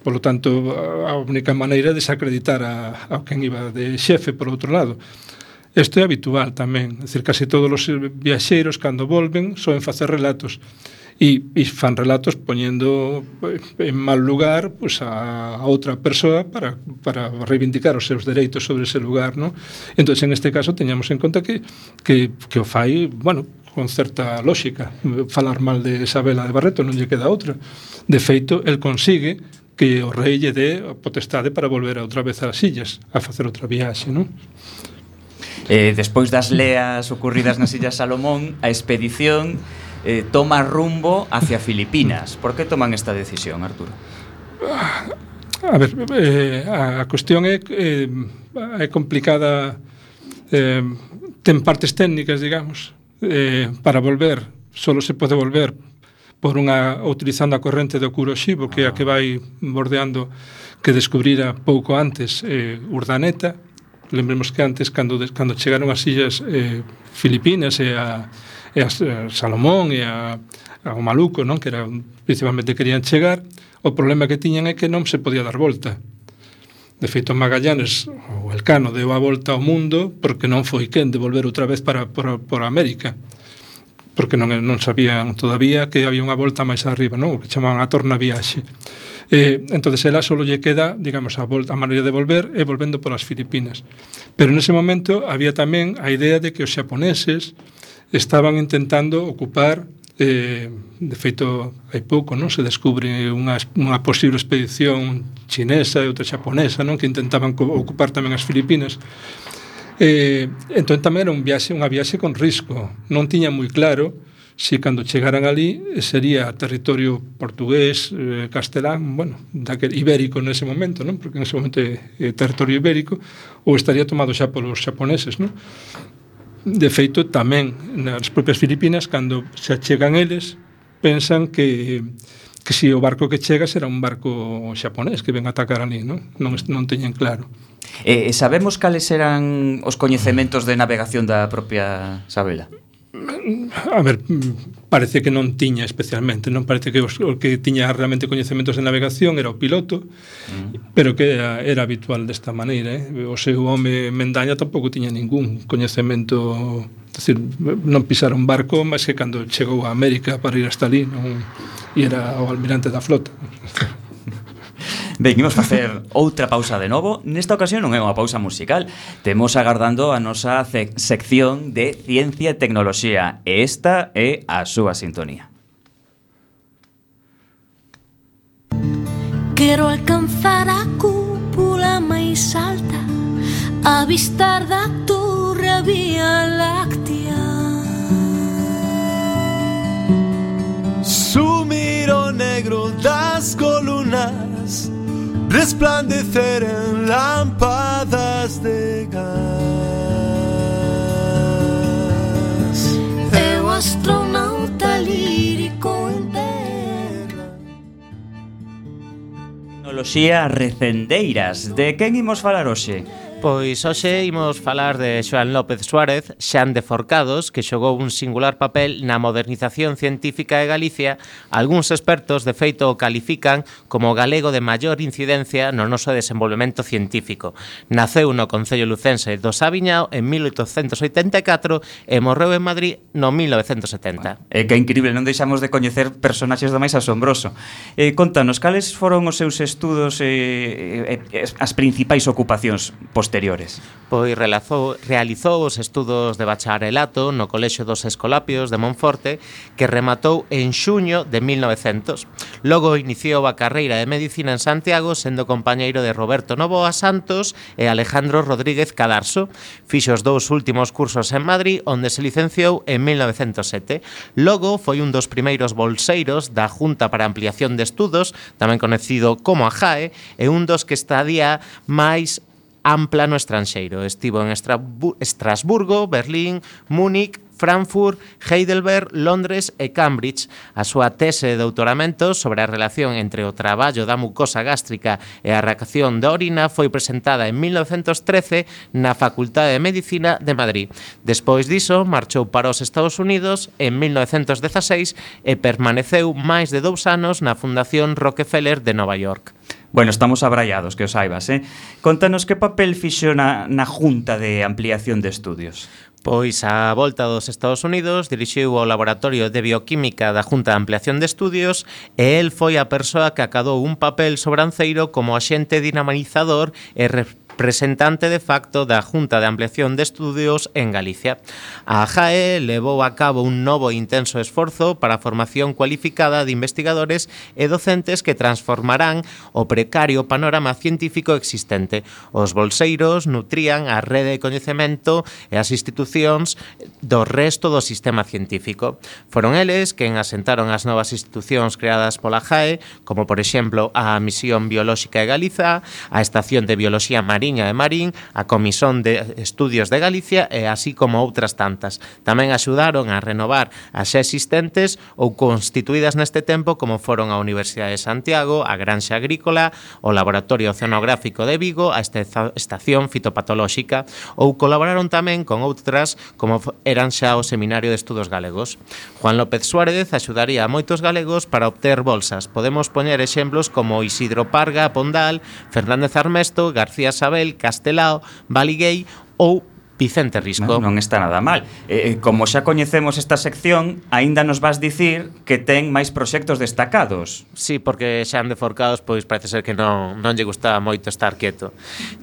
Por lo tanto, a única maneira é desacreditar a, a quen iba de xefe por outro lado. Isto é habitual tamén, é dicir, case todos os viaxeiros cando volven soen facer relatos e, e fan relatos poñendo eh, en mal lugar pues, a, a outra persoa para, para reivindicar os seus dereitos sobre ese lugar ¿no? entón en este caso teñamos en conta que, que, que o fai bueno, con certa lógica falar mal de Isabela de Barreto non lle queda outra de feito, el consigue que o rei lle dé a potestade para volver outra vez ás illas a facer outra viaxe, non? Eh, despois das leas ocurridas nas Illas Salomón, a expedición eh, toma rumbo hacia Filipinas. Por que toman esta decisión, Arturo? Ah, a ver, eh, a cuestión é, eh, é complicada, eh, ten partes técnicas, digamos, eh, para volver, solo se pode volver por unha utilizando a corrente do Kuroshibo, que é a que ah. vai bordeando que descubrira pouco antes eh, Urdaneta. Lembremos que antes, cando, cando chegaron as illas eh, Filipinas e a, e a Salomón e a, ao Maluco, non? que era, principalmente querían chegar, o problema que tiñan é que non se podía dar volta. De feito, Magallanes, o Elcano, deu a volta ao mundo porque non foi quen de volver outra vez para, para, para América porque non, non sabían todavía que había unha volta máis arriba, non? o que chamaban a torna viaxe. Eh, entonces ela só lle queda, digamos, a, volta, a maneira de volver e volvendo polas Filipinas. Pero nese momento había tamén a idea de que os xaponeses, estaban intentando ocupar eh, de feito hai pouco non se descubre unha, unha posible expedición chinesa e outra xaponesa non que intentaban ocupar tamén as Filipinas eh, entón tamén era un viaxe, unha viaxe con risco non tiña moi claro se cando chegaran ali sería territorio portugués, eh, castelán, bueno, daquel ibérico nese momento, non? Porque nese momento é eh, territorio ibérico ou estaría tomado xa polos xaponeses, non? De feito, tamén nas propias Filipinas, cando se achegan eles, pensan que que si o barco que chega será un barco xaponés que ven a atacar ali, non? Non, non teñen claro. E eh, sabemos cales eran os coñecementos de navegación da propia Sabela? a ver, parece que non tiña especialmente, non parece que os, o que tiña realmente coñecementos de navegación era o piloto, mm. pero que era, era habitual desta maneira, eh? o seu home Mendaña tampouco tiña ningún coñecemento, decir, non pisara un barco, mas que cando chegou a América para ir hasta ali, non, e era o almirante da flota. [laughs] Ben, imos facer outra pausa de novo. Nesta ocasión non é unha pausa musical. Temos agardando a nosa sección de Ciencia e Tecnoloxía. E esta é a súa sintonía. Quero alcanzar a cúpula máis alta Avistar da torre a Vía Láctea. Sumir o negro das colunas, resplandecer en lámpadas de gas. Eu astronauta lírico en terra. Tecnoloxía recendeiras, de quen imos falar hoxe? Pois hoxe imos falar de Xoan López Suárez, Xan de Forcados, que xogou un singular papel na modernización científica de Galicia. Algúns expertos, de feito, o califican como galego de maior incidencia no noso desenvolvemento científico. Naceu no Concello Lucense do Sabiñao en 1884 e morreu en Madrid no 1970. É que é incrível, non deixamos de coñecer personaxes do máis asombroso. Eh, contanos, cales foron os seus estudos e eh, eh, as principais ocupacións? posteriores. Pois relazou, realizou os estudos de bacharelato no Colexio dos Escolapios de Monforte, que rematou en xuño de 1900. Logo iniciou a carreira de Medicina en Santiago, sendo compañeiro de Roberto Novoa Santos e Alejandro Rodríguez Cadarso. Fixo os dous últimos cursos en Madrid, onde se licenciou en 1907. Logo foi un dos primeiros bolseiros da Junta para Ampliación de Estudos, tamén conocido como a JAE, e un dos que estadía máis ampla no estranxeiro. Estivo en Estrasburgo, Berlín, Múnich, Frankfurt, Heidelberg, Londres e Cambridge. A súa tese de doutoramento sobre a relación entre o traballo da mucosa gástrica e a reacción da orina foi presentada en 1913 na Facultade de Medicina de Madrid. Despois diso, marchou para os Estados Unidos en 1916 e permaneceu máis de dous anos na Fundación Rockefeller de Nova York. Bueno, estamos abraiados, que os saibas, eh? Contanos que papel fixo na, na Junta de Ampliación de Estudios. Pois a volta dos Estados Unidos dirixiu ao Laboratorio de Bioquímica da Junta de Ampliación de Estudios e el foi a persoa que acadou un papel sobranceiro como axente dinamizador e representante de facto da Junta de Ampliación de Estudios en Galicia. A JAE levou a cabo un novo e intenso esforzo para a formación cualificada de investigadores e docentes que transformarán o precario panorama científico existente. Os bolseiros nutrían a rede de coñecemento e as institucións do resto do sistema científico. Foron eles quen asentaron as novas institucións creadas pola JAE, como por exemplo a Misión Biolóxica de Galiza, a Estación de Biología Marina, Mariña e Marín, a Comisión de Estudios de Galicia e así como outras tantas. Tamén axudaron a renovar as xa existentes ou constituídas neste tempo como foron a Universidade de Santiago, a Granxa Agrícola, o Laboratorio Oceanográfico de Vigo, a Estación Fitopatolóxica ou colaboraron tamén con outras como eran xa o Seminario de Estudos Galegos. Juan López Suárez axudaría a moitos galegos para obter bolsas. Podemos poñer exemplos como Isidro Parga, Pondal, Fernández Armesto, García Isabel, Castelao, Valligay ou Vicente Risco. Non, non está nada mal. Eh, eh, como xa coñecemos esta sección, aínda nos vas dicir que ten máis proxectos destacados. Sí, porque xa han deforcados, pois parece ser que non, non lle gustaba moito estar quieto.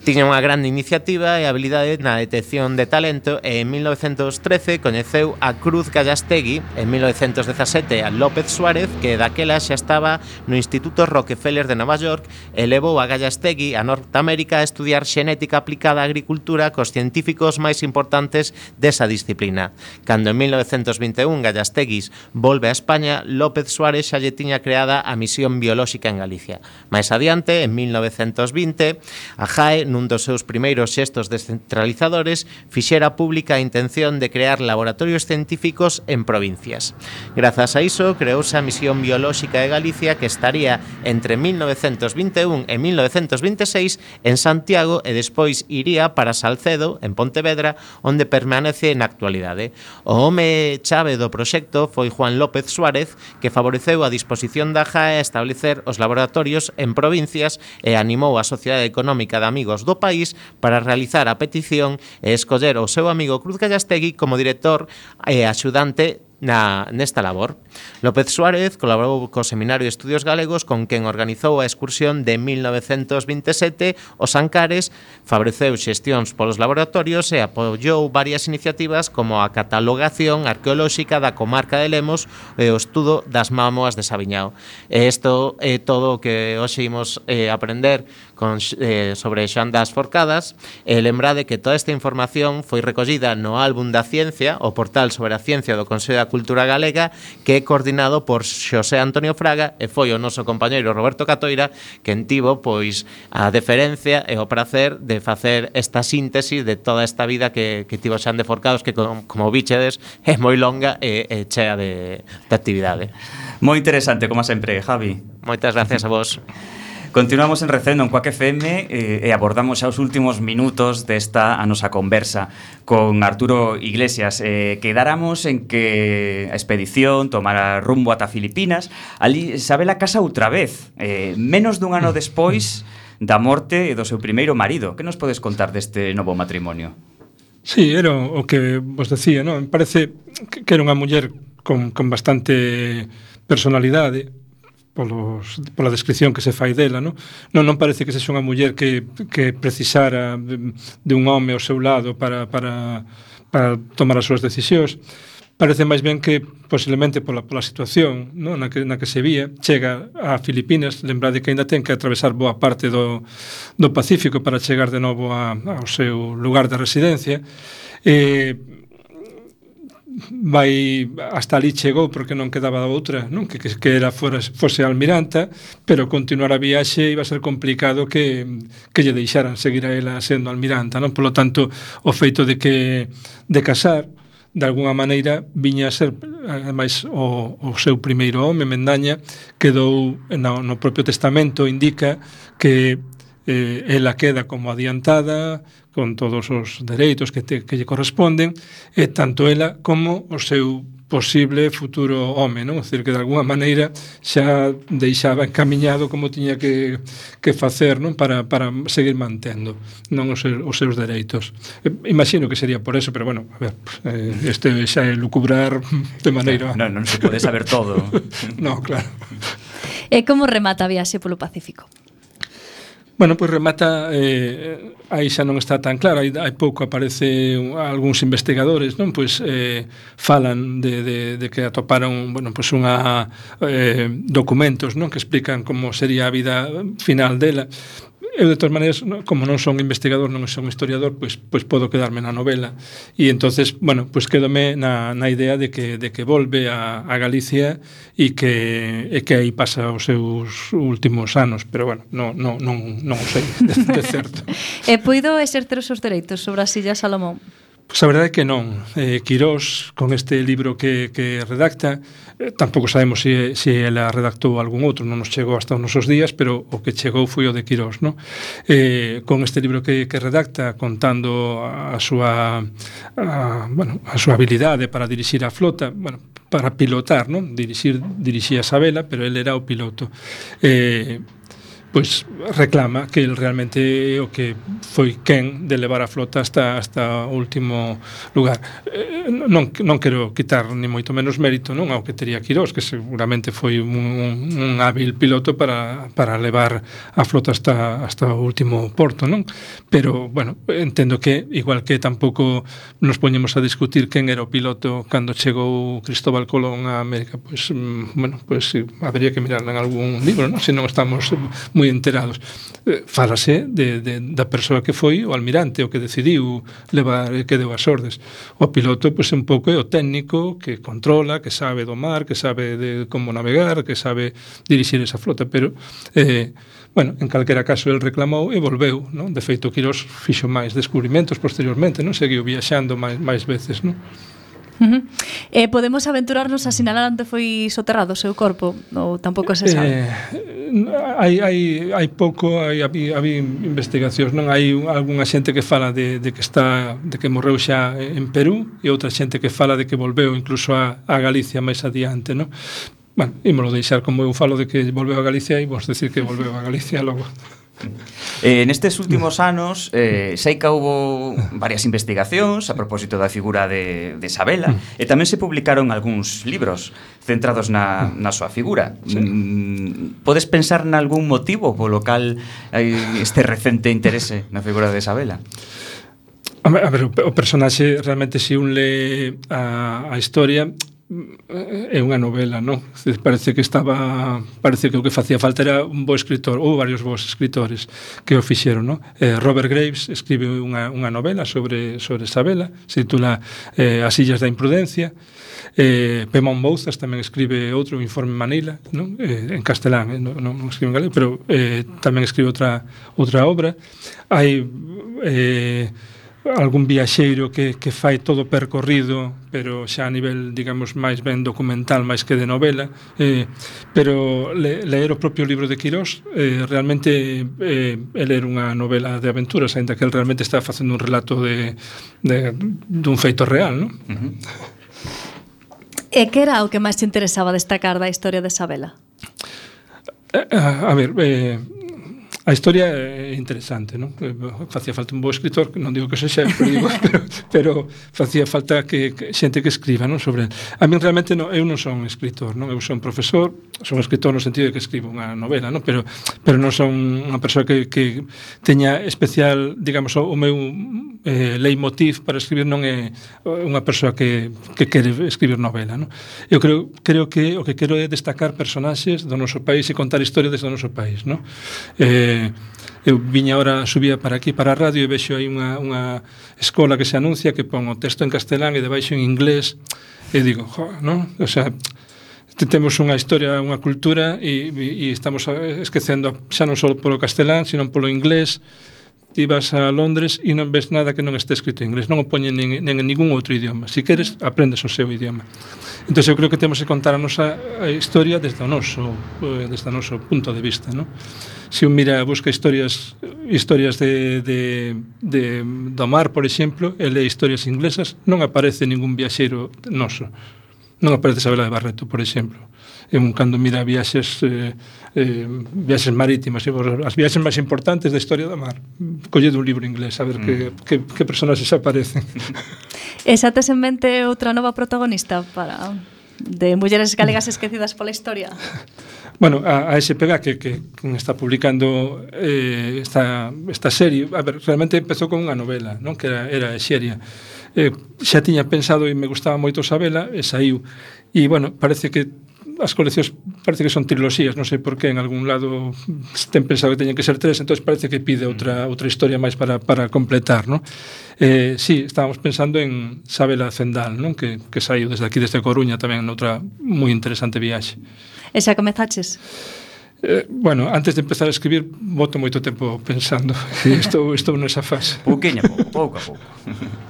Tiña unha grande iniciativa e habilidade na detección de talento e en 1913 coñeceu a Cruz Gallastegui, en 1917 a López Suárez, que daquela xa estaba no Instituto Rockefeller de Nova York e levou a Gallastegui a Norteamérica a estudiar xenética aplicada á agricultura cos científicos máis importantes desa disciplina. Cando en 1921 Gallasteguis volve a España, López Suárez xa lle tiña creada a misión biolóxica en Galicia. Mais adiante, en 1920, a JAE, nun dos seus primeiros xestos descentralizadores, fixera pública a intención de crear laboratorios científicos en provincias. Grazas a iso, creouse a misión biolóxica de Galicia que estaría entre 1921 e 1926 en Santiago e despois iría para Salcedo, en Pontevedra, Pontevedra, onde permanece na actualidade. O home chave do proxecto foi Juan López Suárez, que favoreceu a disposición da JAE a establecer os laboratorios en provincias e animou a Sociedade Económica de Amigos do País para realizar a petición e escoller o seu amigo Cruz Gallastegui como director e axudante na, nesta labor. López Suárez colaborou co Seminario de Estudios Galegos con quen organizou a excursión de 1927 os Ancares, favoreceu xestións polos laboratorios e apoiou varias iniciativas como a catalogación arqueolóxica da comarca de Lemos e o estudo das mámoas de Sabiñao. E isto é todo o que hoxe imos eh, aprender con, eh, sobre Xoan das Forcadas e lembrade que toda esta información foi recollida no álbum da ciencia, o portal sobre a ciencia do Consello da Cultura Galega que é coordinado por Xosé Antonio Fraga e foi o noso compañeiro Roberto Catoira que entivo pois a deferencia e o prazer de facer esta síntese de toda esta vida que, que tivo Xan de Forcados que como, como bichedes é moi longa e, e chea de, de actividade. Moi interesante, como sempre, Javi. Moitas gracias a vos. [laughs] Continuamos en Recendo en Coac FM eh, e abordamos xa os últimos minutos desta a nosa conversa con Arturo Iglesias. Eh, quedáramos en que a expedición tomara rumbo ata Filipinas. Ali Isabela casa outra vez, eh, menos dun ano despois da morte do seu primeiro marido. Que nos podes contar deste novo matrimonio? Sí, era o que vos decía, non? Me parece que era unha muller con, con bastante personalidade, polos, pola descripción que se fai dela, non? Non, non parece que sexa unha muller que, que precisara de, de un home ao seu lado para, para, para tomar as súas decisións. Parece máis ben que posiblemente pola, pola situación non? Na, que, na que se vía chega a Filipinas, lembrade que aínda ten que atravesar boa parte do, do Pacífico para chegar de novo a, ao seu lugar de residencia e vai hasta ali chegou porque non quedaba outra, non que que era fora, fose almiranta, pero continuar a viaxe iba a ser complicado que que lle deixaran seguir a ela sendo almiranta, non? Polo tanto, o feito de que de casar de alguna maneira viña a ser ademais o, o seu primeiro home Mendaña quedou no, no propio testamento indica que eh, ela queda como adiantada con todos os dereitos que, te, que lle corresponden e tanto ela como o seu posible futuro home, non? Decir, que de alguna maneira xa deixaba encamiñado como tiña que, que facer non? Para, para seguir mantendo non os, seus, os seus dereitos. Eh, imagino que sería por eso, pero bueno, a ver, eh, este xa é lucubrar de maneira... Non, non se pode saber todo. [laughs] non, claro. E como remata a viaxe polo Pacífico? Bueno, pois remata eh, aí xa non está tan claro, aí, hai pouco aparece algúns investigadores, non? Pois eh, falan de, de, de que atoparon, bueno, pois unha eh, documentos, non? Que explican como sería a vida final dela eu de todas maneiras, como non son investigador, non son historiador, pois pois podo quedarme na novela. E entonces, bueno, pois quedome na na idea de que de que volve a a Galicia e que e que aí pasa os seus últimos anos, pero bueno, non non non non o sei de, de certo. [laughs] e poido exercer os seus dereitos sobre as Illas Salomón? Pois a verdade é que non. Eh, Quirós, con este libro que, que redacta, eh, tampouco sabemos se, se ela redactou algún outro, non nos chegou hasta os nosos días, pero o que chegou foi o de Quirós. No? Eh, con este libro que, que redacta, contando a, súa, a, bueno, a súa habilidade para dirixir a flota, bueno, para pilotar, non? Dirixir, dirixía a Sabela, pero ele era o piloto. Eh, pois reclama que el realmente o que foi quen de levar a flota hasta hasta o último lugar. Eh, non non quero quitar ni moito menos mérito, non, ao que tería Quirós, que seguramente foi un, un, un hábil piloto para para levar a flota hasta hasta o último porto, non? Pero bueno, entendo que igual que tampouco nos poñemos a discutir quen era o piloto cando chegou Cristóbal Colón a América, pois bueno, pois sí, habría que mirar en algún libro, non? Se non estamos moi moi enterados. Eh, fálase de, de, da persoa que foi o almirante, o que decidiu levar que deu as ordes. O piloto, pois, un pouco é o técnico que controla, que sabe do mar, que sabe de como navegar, que sabe dirixir esa flota, pero... Eh, Bueno, en calquera caso el reclamou e volveu, non? De feito, Quirós fixo máis descubrimentos posteriormente, non? Seguiu viaxando máis, máis veces, non? Uh -huh. Eh, podemos aventurarnos a sinalar onde foi soterrado o seu corpo ou tampouco se sabe? Eh, hai, hai, hai pouco, hai, hai, hai investigacións, non? Hai algunha xente que fala de, de que está de que morreu xa en Perú e outra xente que fala de que volveu incluso a, a Galicia máis adiante, non? Bueno, ímolo deixar como eu falo de que volveu a Galicia e vos decir que volveu a Galicia logo. Eh, nestes últimos anos eh, sei que houve varias investigacións a propósito da figura de, de Isabela e tamén se publicaron algúns libros centrados na, na súa figura. Sí. Mm, podes pensar nalgún motivo polo cal hai este recente interese na figura de Isabela? A ver, o personaxe realmente se si un le a, a historia é unha novela, non? Parece que estaba, parece que o que facía falta era un bo escritor ou varios bons escritores que o fixeron, non? Eh, Robert Graves escribe unha, unha novela sobre sobre Isabela, se titula eh, As illas da imprudencia. Eh, Pemón Bouzas tamén escribe outro informe Manila, non? Eh, en castelán, eh, non, non escribe en galego, pero eh, tamén escribe outra outra obra. Hai eh, algún viaxeiro que, que fai todo percorrido, pero xa a nivel, digamos, máis ben documental, máis que de novela, eh, pero le, leer o propio libro de Quirós, eh, realmente eh, é ler unha novela de aventuras, aínda que el realmente está facendo un relato de, de, dun feito real, non? Uh -huh. E que era o que máis te interesaba destacar da historia de Isabela? Eh, a, a ver, eh, A historia é interesante, non? Eh, facía falta un bo escritor, non digo que sexa, pero, digo, [laughs] pero, pero facía falta que, que xente que escriba, non, sobre A min realmente non, eu non son escritor, non? Eu son profesor, son escritor no sentido de que escribo unha novela, non? Pero pero non son unha persoa que, que teña especial, digamos, o meu eh, leitmotiv para escribir non é eh, unha persoa que, que quere escribir novela. Non? Eu creo, creo que o que quero é destacar personaxes do noso país e contar historias do noso país. Non? Eh, eu viña ahora, subía para aquí, para a radio, e vexo aí unha, unha escola que se anuncia que pon o texto en castelán e debaixo en inglés, e digo, jo, non? O sea, temos unha historia, unha cultura e, e, e estamos esquecendo xa non só polo castelán, sino polo inglés ti vas a Londres e non ves nada que non este escrito en inglés, non o poñen nin, nin en ningún outro idioma. Se si queres, aprendes o seu idioma. Entón, eu creo que temos que contar a nosa historia desde o noso, eh, desde o noso punto de vista, non? Se un mira, busca historias historias de, de, de, do mar, por exemplo, e lee historias inglesas, non aparece ningún viaxeiro noso. Non aparece Sabela de Barreto, por exemplo un cando mira viaxes eh, eh, viaxes marítimas, as viaxes máis importantes da historia da mar. collede un libro inglés a ver mm. que, que, que personaxes aparecen. [laughs] Esa tes en mente outra nova protagonista para de mulleres galegas esquecidas pola historia? [laughs] Bueno, a, a SPG que, que, que está publicando eh, esta, esta serie a ver, realmente empezou con unha novela non que era, era Xeria eh, xa tiña pensado e me gustaba moito Sabela e saiu e bueno, parece que as coleccións parece que son triloxías, non sei por que en algún lado ten pensado que teñen que ser tres, entonces parece que pide outra mm. outra historia máis para, para completar, non? Eh, sí, estábamos pensando en Sabela Zendal, non? Que, que saiu desde aquí, desde Coruña, tamén noutra moi interesante viaxe. E xa comezaches? Eh, bueno, antes de empezar a escribir, voto moito tempo pensando. [laughs] estou, estou nesa fase. Pouquinho, pouco, pouco a pouco. [laughs]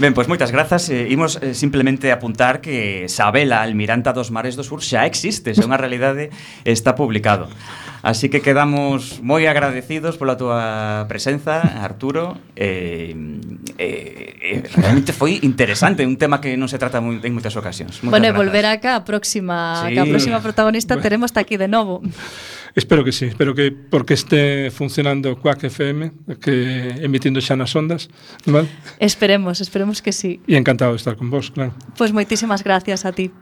Ben, pois moitas grazas. Eh, imos eh, simplemente apuntar que Sabela, Almiranta dos Mares do Sur, xa existe, xa unha realidade, está publicado. Así que quedamos moi agradecidos pola túa presenza, Arturo. Eh, eh, eh, realmente foi interesante, un tema que non se trata moi, en moitas ocasións. Moitas bueno, e volver acá a próxima, sí. a próxima protagonista teremos aquí de novo. Espero que sí, espero que porque este funcionando Quack FM, que emitindo xa nas ondas, ¿vale? Esperemos, esperemos que sí. E encantado de estar con vos, claro. Pois pues moitísimas gracias a ti.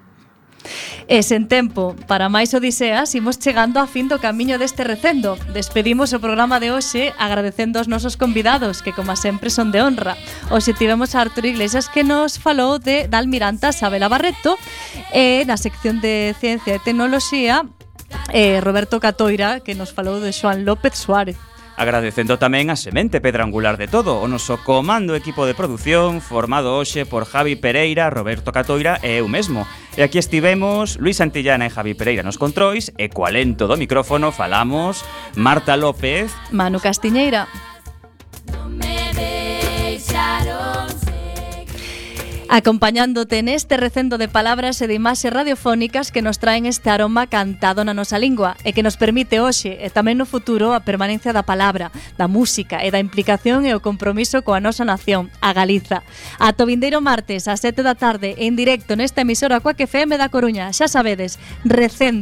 E sen tempo, para máis odiseas, imos chegando a fin do camiño deste recendo. Despedimos o programa de hoxe agradecendo aos nosos convidados, que como sempre son de honra. Hoxe tivemos a Arturo Iglesias que nos falou de Dalmiranta Sabela Barreto e na sección de Ciencia e Tecnoloxía eh, Roberto Catoira, que nos falou de Xoan López Suárez. Agradecendo tamén a semente pedra angular de todo, o noso comando equipo de produción formado hoxe por Javi Pereira, Roberto Catoira e eu mesmo. E aquí estivemos Luis Santillana e Javi Pereira nos controis e co alento do micrófono falamos Marta López, Manu Castiñeira. acompañándote neste recendo de palabras e de imaxes radiofónicas que nos traen este aroma cantado na nosa lingua e que nos permite hoxe e tamén no futuro a permanencia da palabra, da música e da implicación e o compromiso coa nosa nación, a Galiza. A vindeiro martes a 7 da tarde en directo nesta emisora Coaque FM da Coruña, xa sabedes, recendo